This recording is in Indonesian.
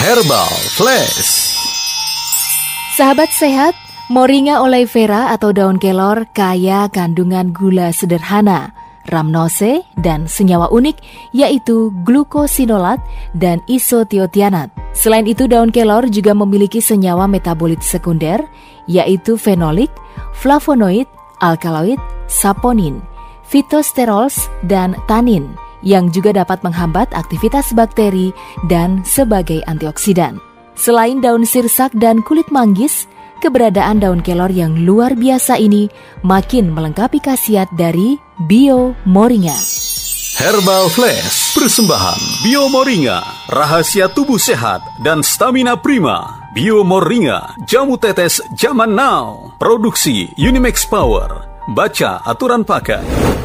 Herbal Flash. Sahabat sehat, Moringa oleifera atau daun kelor kaya kandungan gula sederhana, ramnose, dan senyawa unik yaitu glukosinolat dan isotiotianat. Selain itu, daun kelor juga memiliki senyawa metabolit sekunder yaitu fenolik, flavonoid, alkaloid, saponin, fitosterols, dan tanin yang juga dapat menghambat aktivitas bakteri dan sebagai antioksidan. Selain daun sirsak dan kulit manggis, keberadaan daun kelor yang luar biasa ini makin melengkapi khasiat dari Bio Moringa. Herbal Flash persembahan Bio Moringa, rahasia tubuh sehat dan stamina prima. Bio Moringa, jamu tetes zaman now. Produksi Unimax Power. Baca aturan pakai.